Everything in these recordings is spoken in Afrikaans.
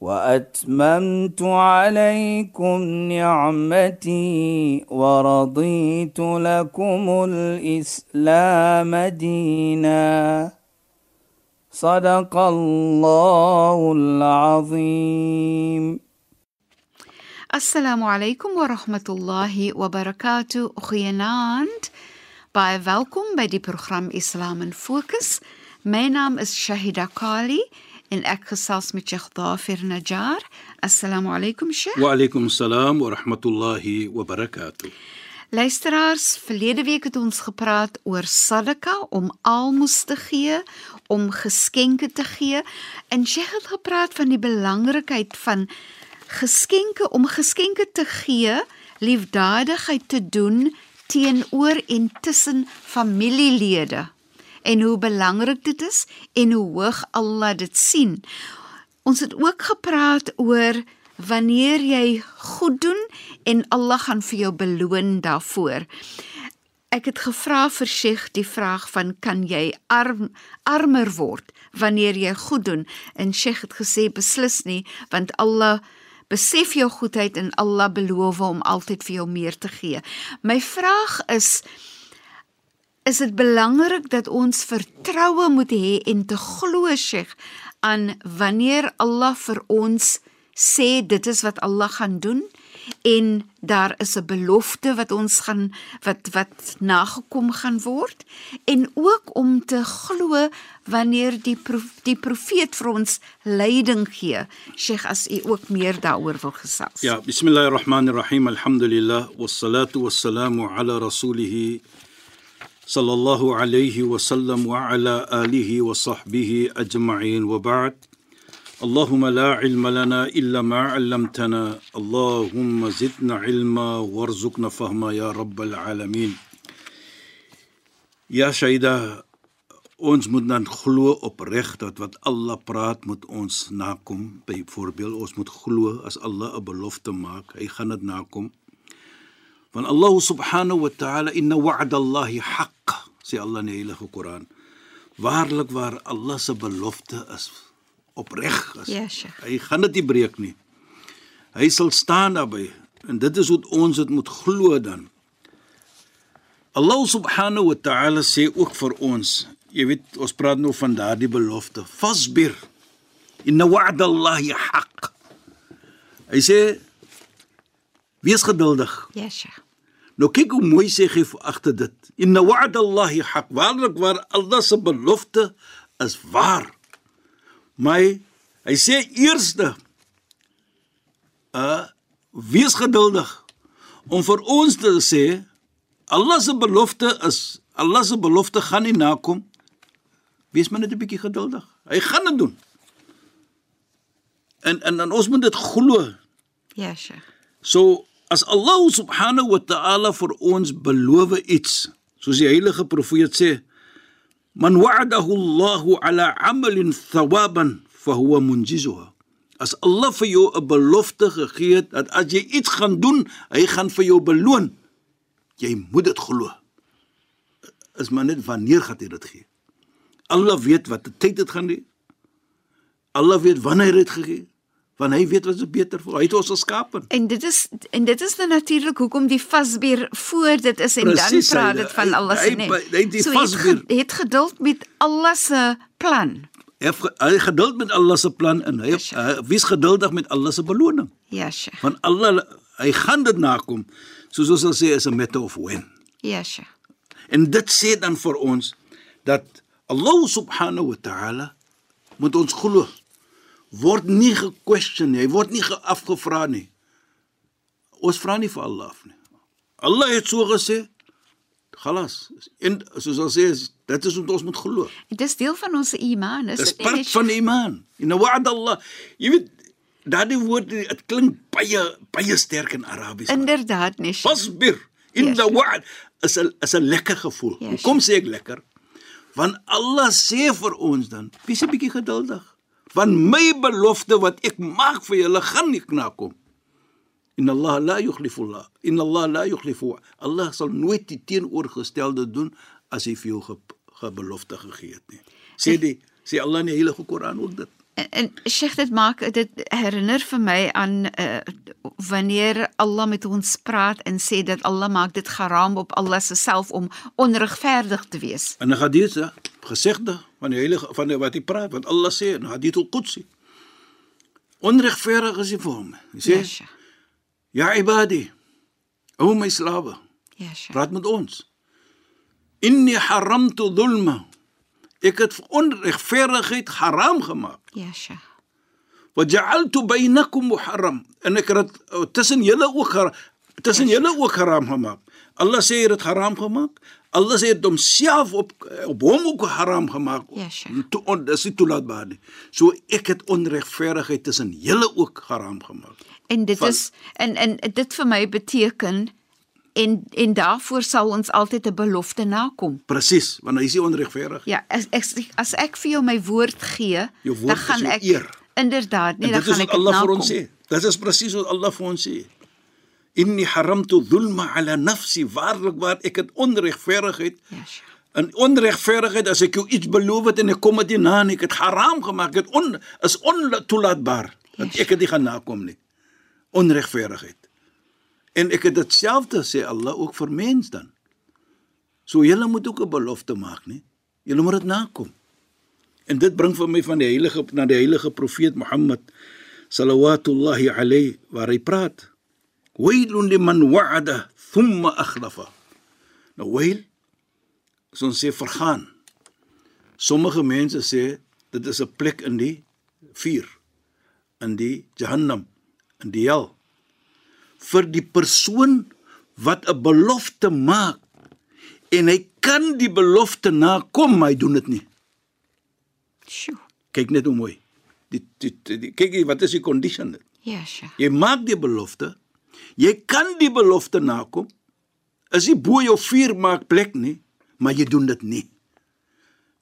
واتممت عليكم نعمتي ورضيت لكم الاسلام دينا صدق الله العظيم alaykum wa rahmatullahi wa barakatuh. Goeienaand. Baie welkom by die program Islam in Fokus. My naam is Shahida Kali en ek gesels met Sheikh Dafir Najjar. Assalamu alaykum Sheikh. Wa alaykum assalam wa rahmatullahi wa barakatuh. Luisteraars, verlede week het ons gepraat oor sadaka om almos te gee, om geskenke te gee. En Sheikh het gepraat van die belangrikheid van geskenke om geskenke te gee, liefdadigheid te doen teenoor en tussen familielede en hoe belangrik dit is en hoe hoog Allah dit sien. Ons het ook gepraat oor wanneer jy goed doen en Allah gaan vir jou beloon daarvoor. Ek het gevra vir Sheikh die vraag van kan jy arm armer word wanneer jy goed doen? En Sheikh het gesê beslis nie want Allah besef jou goedheid en Allah beloof om altyd vir jou meer te gee. My vraag is is dit belangrik dat ons vertroue moet hê en te glo Sheikh aan wanneer Allah vir ons sê dit is wat Allah gaan doen en daar is 'n belofte wat ons gaan wat wat nagekom gaan word en ook om te glo wanneer die prof, die profeet vir ons leiding gee. Sheikh as u ook meer daaroor wil gesels. Ja bismillahirrahmanirrahim. Alhamdulillah. Wassalatu wassalamu ala rasulih sallallahu alayhi wa sallam wa ala alihi wa sahbihi ajma'in wa ba'd اللهم لا علم لنا إلا ما علمتنا اللهم زدنا علما وارزقنا فهما يا رب العالمين Ja Shaida ons moet dan glo opreg dat wat Allah praat moet ons nakom byvoorbeeld ons moet glo as Allah 'n belofte maak hy gaan dit nakom van Allah subhanahu wa ta'ala inna wa'da Allahi haqq sê Allah in die heilige Koran waarlik waar Allah se belofte is opreg is. Ja, Sheikh. Hy gaan dit nie breek nie. Hy sal staan daarby en dit is hoe ons dit moet glo dan. Allah subhanahu wa ta'ala sê ook vir ons, jy weet, ons praat nou van daardie belofte. Fasbir. Inna wa'da Allahi haqq. Hy sê wees geduldig. Ja, Sheikh. Nou kyk hoe mooi sê hy agter dit. Inna wa'da Allahi haqq. Waarlik waar Allah se belofte is waar. Maar hy sê eerste uh wees geduldig om vir ons te sê Allah se belofte is Allah se belofte gaan nie nakom. Wees maar net 'n bietjie geduldig. Hy gaan dit doen. En en dan ons moet dit glo. Ja, Sheikh. So as Allah subhanahu wa ta'ala vir ons beloof iets, soos die heilige profeet sê, man wa'adahu Allahu ala 'amalin thawaban fa huwa munjizuha. As Allah vir jou 'n belofte gegee het dat as jy iets gaan doen, hy gaan vir jou beloon. Jy moet dit glo. Is maar net wanneer gaan hy dit gee? Allah weet wat tyd dit gaan doen. Allah weet wanneer hy dit gegee. Want hy weet wat is beter vir. Hy het ons geskaap. En dit is en dit is dan natuurlik hoekom die vasbier voor dit is en Precies, dan praat dit van Allah se hy- net. hy- hy- die so het, vasbier- ge- het geduld met Allah se plan. Hy het het geduld met Allah se plan en hy Yes, hy wie's geduldig met Allah se beloning. Ja, Sheikh. Want Allah hy gaan dit nakom. Soos ons sal sê is 'n matter of when. Ja, Sheikh. En dit sê dan vir ons dat Allah subhanahu wa ta'ala moet ons glo. Word nie gequestion nie, hy word nie ge- afgevra nie. Ons vra nie vir Allah af nie. Allah het so gesê, galas. En soos ons sê, dit is wat ons moet glo. Dit is deel van ons iman, is Dis dit nie? part van die iman. In wa'd Allah. Jy weet daardie woord dit klink baie baie sterk in Arabies. Inderdaad, nee. Fasbir in Yes. wa'd is 'n is 'n lekker gevoel. Yes. Hoekom sê ek lekker? Want Allah sê vir ons dan, wees 'n bietjie geduldig. Want my belofte wat ek maak vir julle gaan nie nakom. Inna Allah la yukhlifu Allah. Inna Allah la yukhlifu. Allah sal nooit die teenoorgestelde doen as hy vir jou ge, gebelofte gegee het nie. Sê die sê Allah in die Heilige Koran ook dit. En, Sheikh dit maak dit herinner vir my aan uh, wanneer Allah met ons praat en sê dat Allah maak dit haram op Allah se self om onregverdig te wees. En 'n hadith gesegde van die heilige van die, wat hy praat, wat Allah sê in hadith al-Qudsi. Onregverdig is vir hom. Hy sê, Ja, Sheikh. "Ya ibadi, o my slawe, Ja, Sheikh. praat met ons. Inni haramtu dhulma. Ek het onregverdigheid haram gemaak. Ja, Sheikh. Wa ja'altu bainakum muharram. En ek het uh, tussen julle ook tussen julle ook haram gemaak. Allah sê hy het dit haram gemaak. Allah sê dit homself op op hom ook haram gemaak. Ja, Sheikh. To on, dis nie toelaatbaar nie. So ek het onregverdigheid tussen julle ook haram gemaak. En dit Van- is en en dit vir my beteken en en daarvoor sal ons altyd 'n belofte nakom. Presies, want hy is nie onregverdig. Ja, as ek as ek vir jou my woord gee, woord dan gaan ek eer. inderdaad, nee, en dan dit gaan ek dit Allah vir nakom. ons sê. Dit is presies wat Allah vir ons sê. Inni haramtu dhulma ala nafsi. Waarlik waar ek het onregverdigheid Ja, Sheikh. En onregverdigheid as ek jou iets beloof het en ek kom dit nie na nie, ek het haram gemaak, dit on is ontoelaatbaar dat Yes. ek dit nie gaan nakom nie. Onregverdigheid. En ek het ditselfde sê Allah ook vir mens dan. So julle moet ook 'n belofte maak, nie? Julle moet dit nakom. En dit bring vir my van die heilige na die heilige profeet Mohammed sallallahu alayhi waar hy praat. Wailun liman wa'ada thumma akhlafa. Nou wail so ons sê vergaan. Sommige mense sê dit is 'n plek in die vuur in die Jahannam in die hel vir die persoon wat 'n belofte maak en hy kan die belofte nakom maar hy doen dit nie. Sjoe. Kyk net hoe mooi. Die, die, die, die kyk wat is die condition dit? Ja, Sheikh. Jy maak die belofte. Jy kan die belofte nakom. Is nie bo jou vuur maak plek nie, maar jy doen dit nie.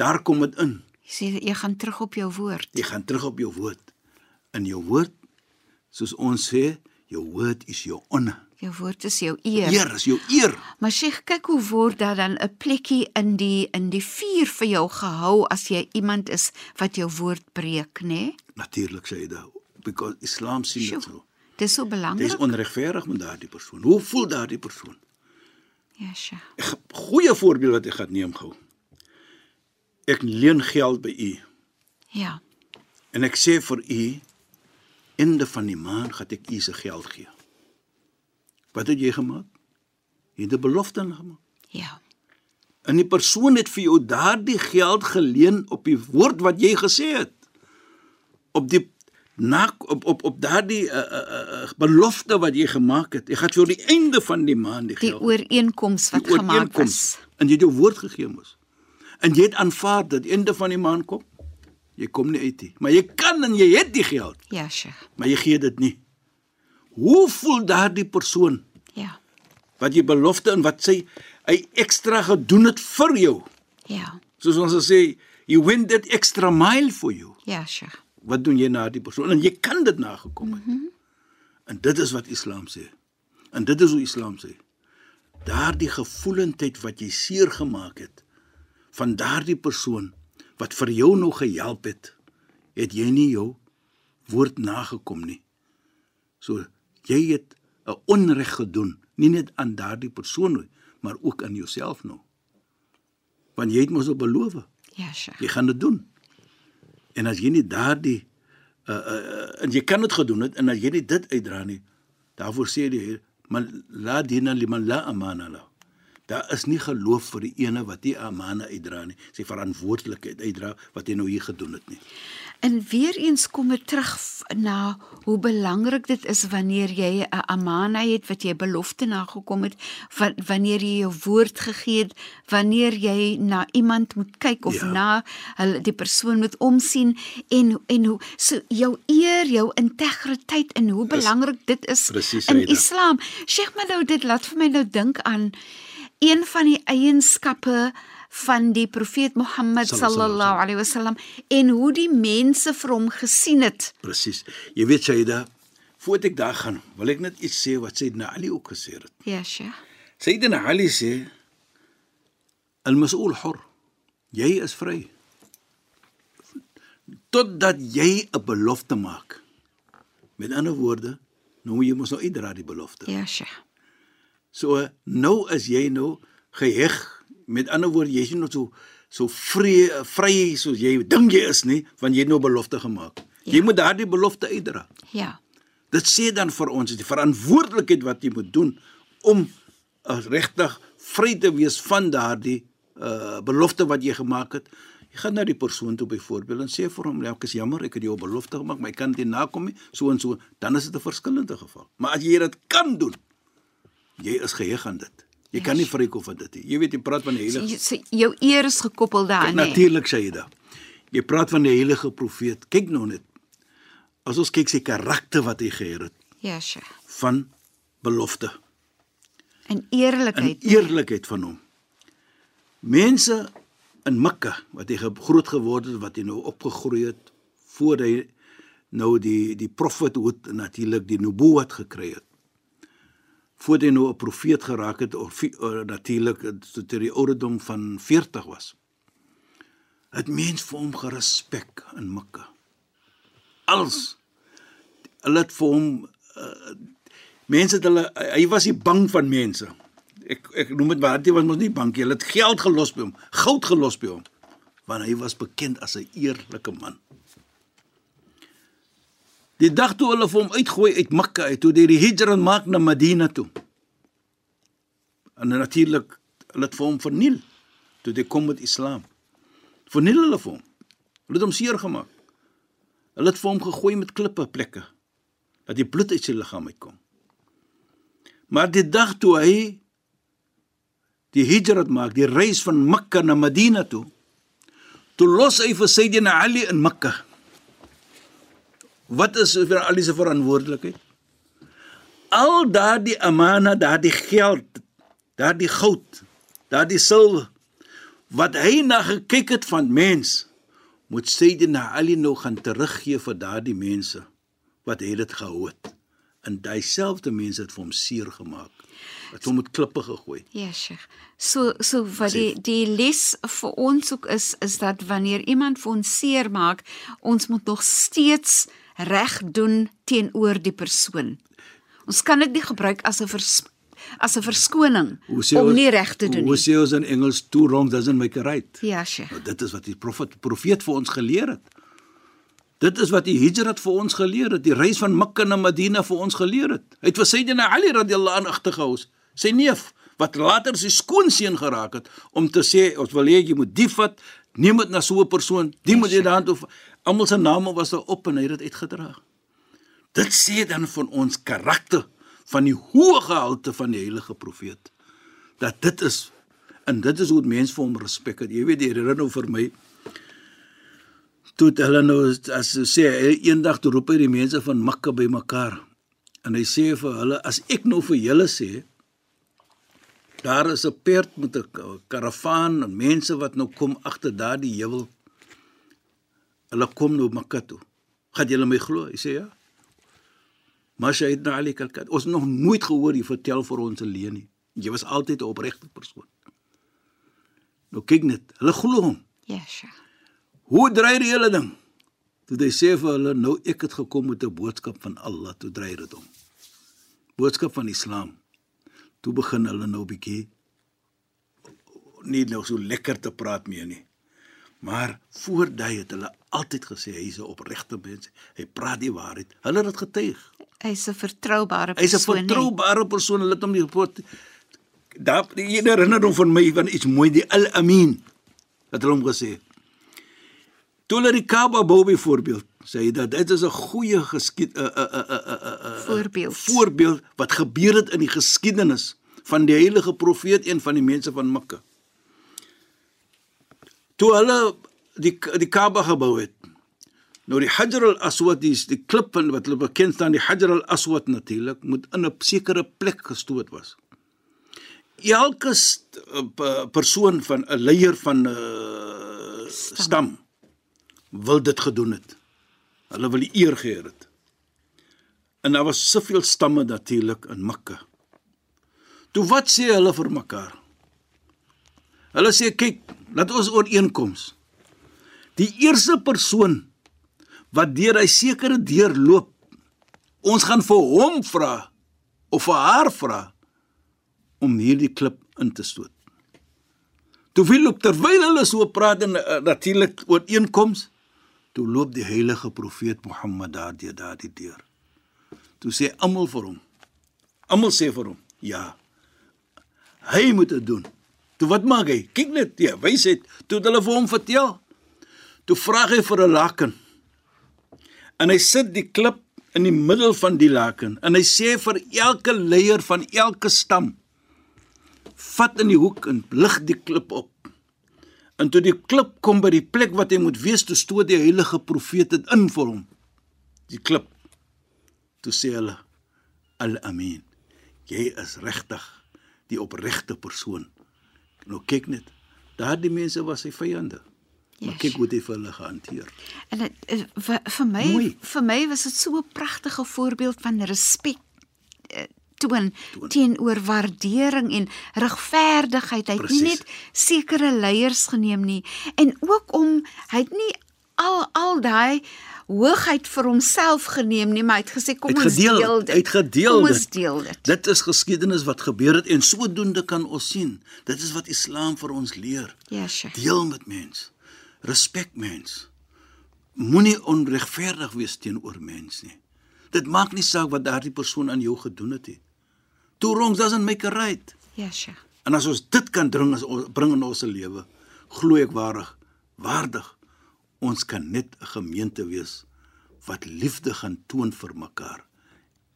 Daar kom dit in. Jy sê jy gaan terug op jou woord. Jy gaan terug op jou woord. In jou woord, soos ons sê, jou woord is jou honor. Jou woord is jou eer. Eer is jou eer. Maar Sheikh, kyk hoe word daar dan 'n plekkie in die in die vuur vir jou gehou as jy iemand is wat jou woord breek, nê? Natuurlik sê hy dit, because Islam sien dit so. Dis so belangrik. is onregverdig met daardie persoon. Hoe voel daardie persoon? Ja, Sheikh. Ek goeie voorbeeld wat ek gaan neem gou. Ek leen geld by u Ja. en ek sê vir u einde van die maand gaan ek u se geld gee. Wat het jy gemaak? Jy het 'n belofte gemaak. Ja. En die persoon het vir jou daardie geld geleen op die woord wat jy gesê het. Op die na op op op daardie uh, uh, uh, belofte wat jy gemaak het. Jy gaan vir die einde van die maand die Die geld. ooreenkoms wat die gemaak is. En jy het jou woord gegee mos. En jy het aanvaar dat die einde van die maand kom. Jy kom nie uit nie, maar jy kan en jy het die geld, Ja, Sheikh. maar jy gee dit nie. Hoe voel daardie persoon Ja. wat jy belofte en wat sy hy ekstra gedoen het vir jou? Ja. Soos ons sê, you went that extra mile for you. Ja, Sheikh. Wat doen jy na die persoon? En jy kan dit nagekom het. Mm -hmm. En dit is wat Islam sê. En dit is hoe Islam sê. Daardie gevoelendheid wat jy seer gemaak het van daardie persoon wat vir jou nog gehelp het, het jy nie jou woord nagekom nie. So jy het 'n onreg gedoen, nie net aan daardie persoon nie, maar ook aan jouself nou. Want jy het mos beloof Ja, Sheikh. jy gaan dit doen. En as jy nie daardie uh, uh en jy kan dit gedoen het en as jy nie dit uitdra nie, daarvoor sê die Heer, "Man la dina liman la amana la." Daar is nie geloof vir die ene wat die amana uitdra nie, sy verantwoordelikheid uitdra wat hy nou hier gedoen het nie. En weer eens kom dit terug na hoe belangrik dit is wanneer jy 'n amana het wat jy belofte nagekom het, wa- wanneer jy jou woord gegee het, wanneer jy na iemand moet kyk of Ja. na hulle die persoon moet omsien en en hoe so jou eer, jou integriteit en hoe belangrik dit is Presies, in. Islam. Sheikh maar nou dit laat vir my nou dink aan een van die eienskappe van die profeet Mohammed Sallallahu alaihi wasallam en hoe die mense vir hom gesien het. Presies. Jy weet Shaida, voordat ek daar gaan, wil ek net iets sê wat Sayyidina Ali ook gesê het. Ja, Sheikh. Sayyidina Ali sê al-mas'ul hur. Jy is vry. Totdat jy 'n belofte maak. Met ander woorde, nou moet jy mos nou uitdra die belofte. Ja, Sheikh. So nou is jy nou geheg. Met ander woorde, jy's nie nog so so vry vry soos jy dink jy is nie, want jy het nou belofte gemaak. Ja. Jy moet daardie belofte uitdra. Ja. Dit sê dan vir ons die verantwoordelikheid wat jy moet doen om uh, regtig vry te wees van daardie uh, belofte wat jy gemaak het. Jy gaan na die persoon toe byvoorbeeld en sê vir hom, "Ja, ek is jammer, ek het jou belofte gemaak, maar ek kan dit nie nakom nie." So en so, dan is dit 'n verskillende geval. Maar as jy dit kan doen, jy is geheg aan dit. Jy Ja, kan nie vrykom van dit nie. Jy weet jy praat van die heilige so, jou eer is gekoppel daaraan. Natuurlik sê jy dit. Jy praat van die heilige profeet. Kyk nou net. As ons kyk sy karakter wat hy gehad het Ja, Sheikh. van belofte En en eerlikheid. eerlikheid van hom. Mense in Mekka wat hy groot geword het, wat hy nou opgegroei het voor hy nou die die profethood natuurlik die nubuwat gekry het. Voor hy nou 'n profeet geraak het of uh, natuurlik tot hy die ouderdom van 40 was. Het mens vir hom gerespek in Mekka. Als hulle het vir hom uh, mense het hulle hy was nie bang van mense. Ek ek noem dit maar hy was mos nie bang nie. Hulle het geld gelos by hom, goud gelos by hom, want hy was bekend as 'n eerlike man. Die dag toe hulle vir hom uitgooi uit Mekka uit, toe die hijra maak na Madina toe. En natuurlik hulle het vir hom verniel toe hy kom met Islam. Verniel hulle vir hom. Hulle het hom seer gemaak. Hulle het vir hom gegooi met klippe plekke dat die bloed uit sy liggaam uitkom. Maar die dag toe hy die hijra maak, die reis van Mekka na Madina toe, toe los hy vir Sayyidina Ali in Mekka. Wat is vir Ali se verantwoordelikheid? Al daardie amana, daardie geld, daardie goud, daardie silwer wat hy na gekyk het van mens, moet Sayyidina Ali nou gaan teruggee vir daardie mense wat hy dit gehou het. En daai selfde mense het vir hom seer gemaak. Het hom met klippe gegooi. Ja, Sheikh. So so wat die die les vir ons ook is is dat wanneer iemand vir ons seer maak, ons moet nog steeds reg doen teenoor die persoon. Ons kan dit nie gebruik as 'n as 'n verskoning om ons- nie reg te doen Hoe nie. sê ons in Engels two wrongs doesn't make a right? Ja, Sheikh. Nou, dit is wat die profet profeet vir ons geleer het. Dit is wat die Hijrat vir ons geleer het, die reis van Mekka na Madina vir ons geleer het. Hy het vir Sayyidina Ali radhiyallahu anhu agtergehou, sy neef wat later sy skoonseun geraak het om te sê ons wil hê jy moet die vat, neem dit na so 'n persoon, die moet jy daartoe almal se name was daar op en hy het dit uitgedra. Dit sê dan van ons karakter van die hoë gehalte van die heilige profeet. Dat dit is en dit is hoe mense vir hom respek het. Jy weet die herinner nou vir my toe hulle nou as sê eendag toe roep hy die mense van Mekka bymekaar en hy sê vir hulle as ek nou vir julle sê daar is 'n perd met 'n karavaan en mense wat nou kom agter daardie heuwel hulle kom nou Mekka toe gaan julle my glo hy sê ja maar Sayyidina Ali Kalkat ons nog nooit gehoor jy vertel vir ons 'n leuen nie jy was altyd 'n opregte persoon nou kyk net hulle glo hom Sheikh. Hoe draai die hele ding? Toe hy sê vir hulle nou ek het gekom met 'n boodskap van Allah, toe draai dit om. Boodskap van Islam. Toe begin hulle nou bietjie nie nou so lekker te praat meer nie. Maar voor daai het hulle altyd gesê hy's 'n opregte mens. Hy praat die waarheid. Hulle het dit getuig. Hy's 'n vertroubare Hy's 'n persoon. vertroubare persoon. Hulle het hom die rapport Daar herinner hom van my van iets mooi die Al-Amin. Het hulle hom gesê. Toe hulle die Kaaba bou byvoorbeeld, sê hy dat dit is 'n goeie geskied 'n 'n 'n 'n 'n Voorbeeld. voorbeeld wat gebeur het in die geskiedenis van die heilige profeet een van die mense van Mekka. Toe hulle die die Kaaba gebou het. Nou die Hajar al-Aswad is die klip van wat hulle bekend staan die Hajar al-Aswad natuurlik moet in 'n sekere plek gestoot was. Elke st, uh, persoon van 'n leier van 'n uh, stam. stam wil dit gedoen het. Hulle wil die eer geheer het. En daar was soveel stamme natuurlik in Mekka. Toe wat sê hulle vir mekaar? Hulle sê kyk, laat ons ooreenkoms. Die eerste persoon wat deur hy sekere deur loop, ons gaan vir hom vra of vir haar vra om hierdie klip in te stoot. Toe wil op terwyl hulle so praat en uh, natuurlik ooreenkoms, toe loop die heilige profeet Mohammed daar deur daardie deur. Toe sê almal vir hom. Almal sê vir hom, ja. Hy moet dit doen. Toe wat maak hy? Kyk net, ja, wysheid. Toe hulle vir hom vertel. Toe vra hy vir 'n laken. En hy sit die klip in die middel van die laken en hy sê vir elke leier van elke stam vat in die hoek en lig die klip op. En toe die klip kom by die plek wat hy moet wees, toe stoot die heilige profeet dit in vir hom. Die klip. Toe sê hulle: "Al-Amin. Jy is regtig die opregte persoon." Nou kyk net. Daardie mense was sy vyande. Maar kyk hoe dit vir hulle gehanteer. En dit vir, vir my Mooi. vir my was dit so 'n pragtige voorbeeld van respek eh, toon, toon. teenoor waardering en regverdigheid. Hy het nie net sekere leiers geneem nie en ook om hy het nie al al daai hoogheid vir homself geneem nie, maar hy het gesê kom het ons gedeel, deel dit. Het gedeel kom ons deel dit. Dit is geskiedenis wat gebeur het en sodoende kan ons sien. Dit is wat Islam vir ons leer. Ja, sure. Deel met mens. Respek mens. Moenie onregverdig wees teenoor mens nie. Dit maak nie saak wat daardie persoon aan jou gedoen het nie. Two wrongs doesn't make a right. Ja, Sheikh. En as ons dit kan dring as bring in ons lewe, glo ek waardig, waardig ons kan net 'n gemeente wees wat liefde gaan toon vir mekaar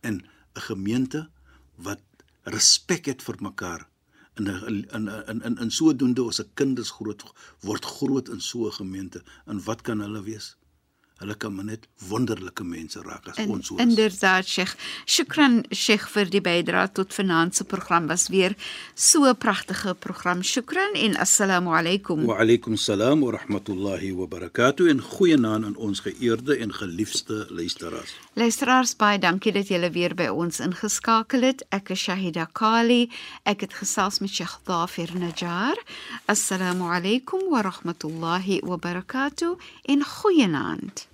en 'n gemeente wat respek het vir mekaar in 'n in in in in sodoende ons se kinders groot word groot in so 'n gemeente en wat kan hulle wees? Hulle kan maar net wonderlike mense raak as in, ons so. Inderdaad, Sheikh. Shukran Sheikh vir die bydrae tot finansie program was weer so 'n pragtige program. Shukran en assalamu alaykum. Wa alaykum salaam wa rahmatullahi wa barakatuh en goeienaand aan ons geëerde en geliefde luisteraars. Luisteraars, baie dankie dat julle weer by ons ingeskakel het. Ek is Shahida Kali. Ek het gesels met Sheikh Dafir Najjar. Assalamu alaykum wa rahmatullahi wa barakatuh en goeienaand.